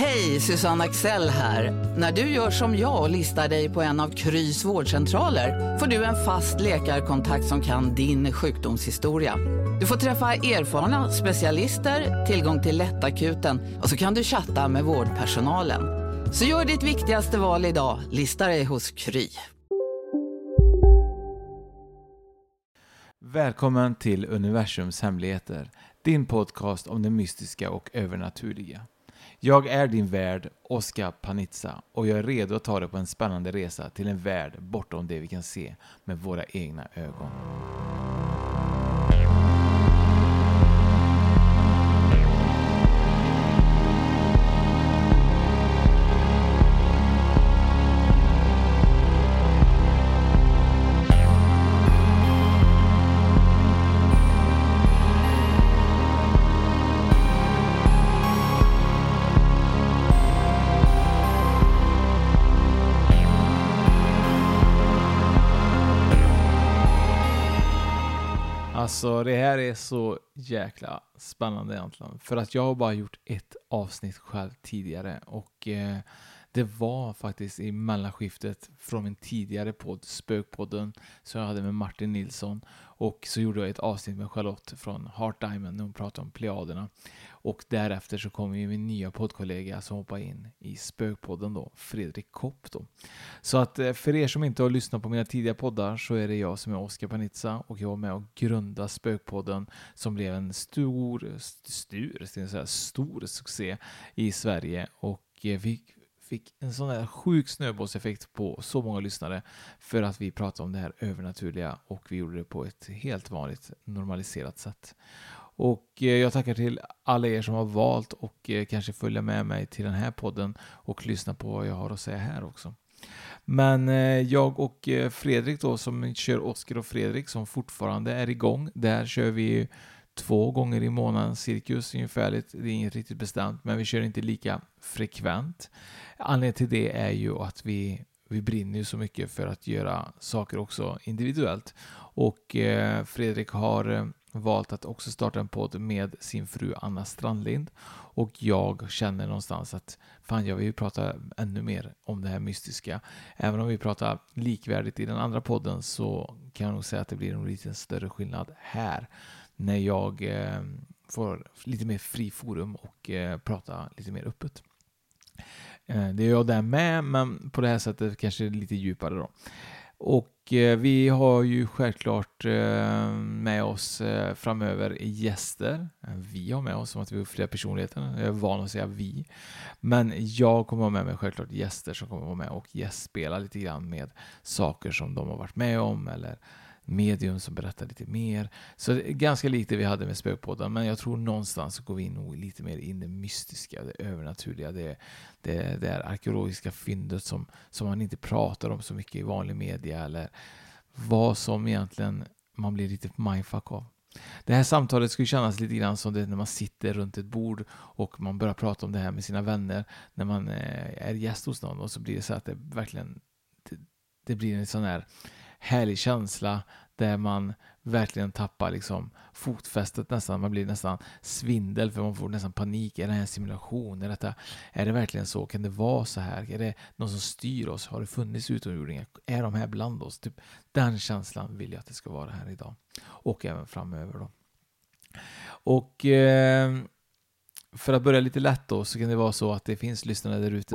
Hej, Susanne Axel här. När du gör som jag och listar dig på en av Krys vårdcentraler får du en fast läkarkontakt som kan din sjukdomshistoria. Du får träffa erfarna specialister, tillgång till lättakuten och så kan du chatta med vårdpersonalen. Så gör ditt viktigaste val idag, lista dig hos Kry. Välkommen till Universums hemligheter, din podcast om det mystiska och övernaturliga. Jag är din värd, Oskar Panizza, och jag är redo att ta dig på en spännande resa till en värld bortom det vi kan se med våra egna ögon. Alltså det här är så jäkla spännande egentligen. För att jag har bara gjort ett avsnitt själv tidigare och eh, det var faktiskt i mellanskiftet från min tidigare podd, Spökpodden, som jag hade med Martin Nilsson. Och så gjorde jag ett avsnitt med Charlotte från Heart Diamond när hon pratade om Plejaderna. Och därefter så kom ju min nya poddkollega som hoppade in i Spökpodden då, Fredrik Kopp då. Så att eh, för er som inte har lyssnat på mina tidiga poddar så är det jag som är Oskar Panizza och jag var med och grundade Spökpodden som blev en stor, stor, säga, stor succé i Sverige och eh, vi fick en sån där sjuk snöbollseffekt på så många lyssnare för att vi pratade om det här övernaturliga och vi gjorde det på ett helt vanligt normaliserat sätt. Och eh, jag tackar till alla er som har valt och eh, kanske följa med mig till den här podden och lyssna på vad jag har att säga här också. Men eh, jag och Fredrik då som kör Oskar och Fredrik som fortfarande är igång. Där kör vi två gånger i månaden cirkus ungefärligt. Det är inget riktigt bestämt, men vi kör inte lika frekvent. Anledningen till det är ju att vi, vi brinner ju så mycket för att göra saker också individuellt. Och eh, Fredrik har eh, valt att också starta en podd med sin fru Anna Strandlind. Och jag känner någonstans att fan, jag vill ju prata ännu mer om det här mystiska. Även om vi pratar likvärdigt i den andra podden så kan jag nog säga att det blir en lite större skillnad här när jag eh, får lite mer fri forum och eh, prata lite mer öppet. Eh, det är jag där med, men på det här sättet kanske lite djupare då. Och eh, vi har ju självklart eh, med oss eh, framöver gäster. Vi har med oss, som att vi är flera personligheter. Jag är van att säga vi. Men jag kommer ha med mig självklart gäster som kommer vara med och gästspela lite grann med saker som de har varit med om eller medium som berättar lite mer. Så det är ganska lite vi hade med Spökpodden, men jag tror någonstans så går vi nog lite mer in det mystiska, det övernaturliga, det, det, det här arkeologiska fyndet som, som man inte pratar om så mycket i vanlig media eller vad som egentligen man blir lite mindfuck av. Det här samtalet skulle kännas lite grann som det när man sitter runt ett bord och man börjar prata om det här med sina vänner när man eh, är gäst hos någon och så blir det så att det verkligen det, det blir en sån här härlig känsla där man verkligen tappar liksom fotfästet nästan. Man blir nästan svindel för man får nästan panik. Är det här en simulation? Är, detta, är det verkligen så? Kan det vara så här? Är det någon som styr oss? Har det funnits utomjordingar? Är de här bland oss? Typ, den känslan vill jag att det ska vara här idag. Och även framöver då. Och eh, för att börja lite lätt då så kan det vara så att det finns lyssnare där ute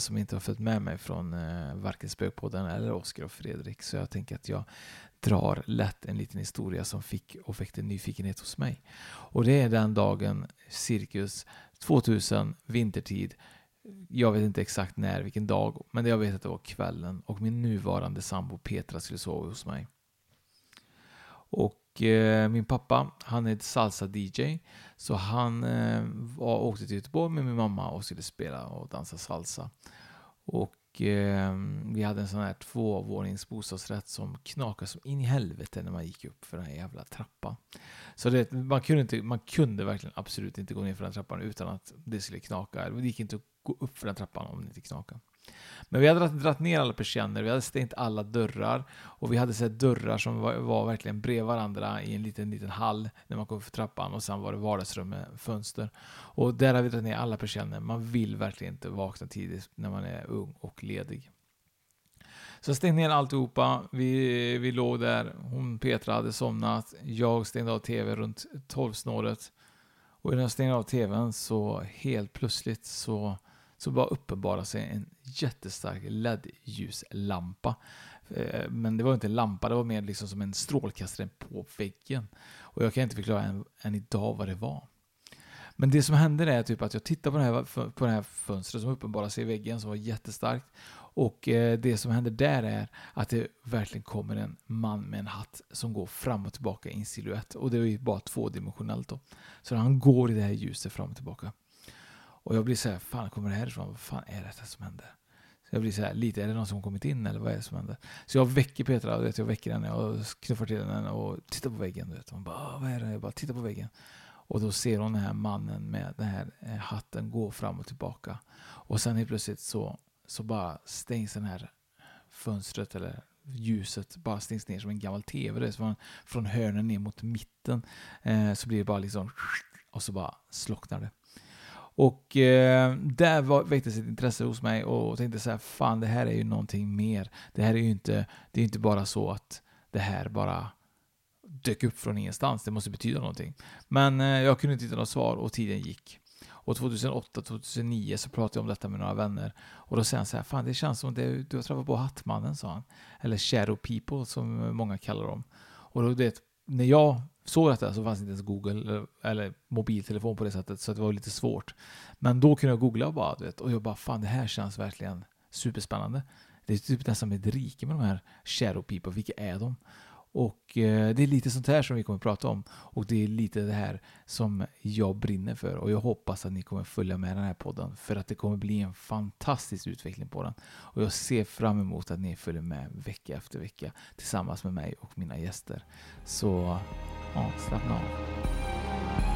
Som inte har följt med mig från eh, varken Spökpodden eller Oskar och Fredrik. Så jag tänker att jag drar lätt en liten historia som fick och väckte nyfikenhet hos mig. Och det är den dagen, cirkus 2000, vintertid. Jag vet inte exakt när, vilken dag, men jag vet att det var kvällen och min nuvarande sambo Petra skulle sova hos mig. Och eh, min pappa, han är salsa-DJ. Så han eh, var, åkte till Göteborg med min mamma och skulle spela och dansa salsa. Och eh, vi hade en sån här tvåvånings bostadsrätt som knakade som in i helvete när man gick upp för den här jävla trappan. Så det, man, kunde inte, man kunde verkligen absolut inte gå ner för den trappan utan att det skulle knaka. Det gick inte att gå upp för den trappan om det inte knakade. Men vi hade dratt, ner alla persienner, vi hade stängt alla dörrar och vi hade sett dörrar som var, var, verkligen bredvid varandra i en liten, liten hall när man kom för trappan och sen var det vardagsrum med fönster. Och där hade vi dragit ner alla persienner. Man vill verkligen inte vakna tidigt när man är ung och ledig. Så jag stängde ner alltihopa. Vi, vi låg där. Hon Petra hade somnat. Jag stängde av tv runt 12-snåret. Och när jag stängde av tvn så helt plötsligt så så bara uppenbarade sig en jättestark LED-ljuslampa. Eh, men det var inte en lampa, det var mer liksom som en strålkastare på väggen. Och jag kan inte förklara än, än idag vad det var. Men det som hände är typ att jag tittade på det här, på det här fönstret som uppenbarade sig i väggen som var jättestarkt. Och eh, det som händer där är att det verkligen kommer en man med en hatt som går fram och tillbaka i en silhuett. Och det är ju bara tvådimensionellt då. Så han går i det här ljuset fram och tillbaka. Och jag blir så här, fan kommer det här ifrån? Vad fan är det som händer? Så jag blir så här, lite, är det någon som kommit in eller vad är det som händer? Så jag väcker Petra, vet, jag väcker henne och knuffar till henne och tittar på väggen. Vet. Hon bara, ah, vad är det? Jag bara, titta på väggen. Och då ser hon den här mannen med den här eh, hatten gå fram och tillbaka. Och sen helt plötsligt så, så bara stängs den här fönstret eller ljuset bara stängs ner som en gammal tv. Det är från, från hörnen ner mot mitten. Eh, så blir det bara liksom och så bara slocknar det. Och eh, där var, väcktes ett intresse hos mig och tänkte så här, fan det här är ju någonting mer. Det här är ju inte, det är inte bara så att det här bara dök upp från ingenstans. Det måste betyda någonting. Men eh, jag kunde inte hitta något svar och tiden gick. Och 2008-2009 så pratade jag om detta med några vänner. Och då säger han så här, fan det känns som det, du har träffat på Hattmannen, sa han. Eller Shadow People som många kallar dem. Och då, det, när jag såg detta så fanns inte ens Google eller, eller, mobiltelefon på det sättet, så det var lite svårt. Men då kunde jag googla och bara, vet, och jag bara, fan det här känns verkligen superspännande. Det är typ nästan ett rike med de här shadow people, vilka är de? Och eh, det är lite sånt här som vi kommer att prata om. Och det är lite det här som jag brinner för. Och jag hoppas att ni kommer följa med den här podden. För att det kommer bli en fantastisk utveckling på den. Och jag ser fram emot att ni följer med vecka efter vecka tillsammans med mig och mina gäster. Så avsläppnad av.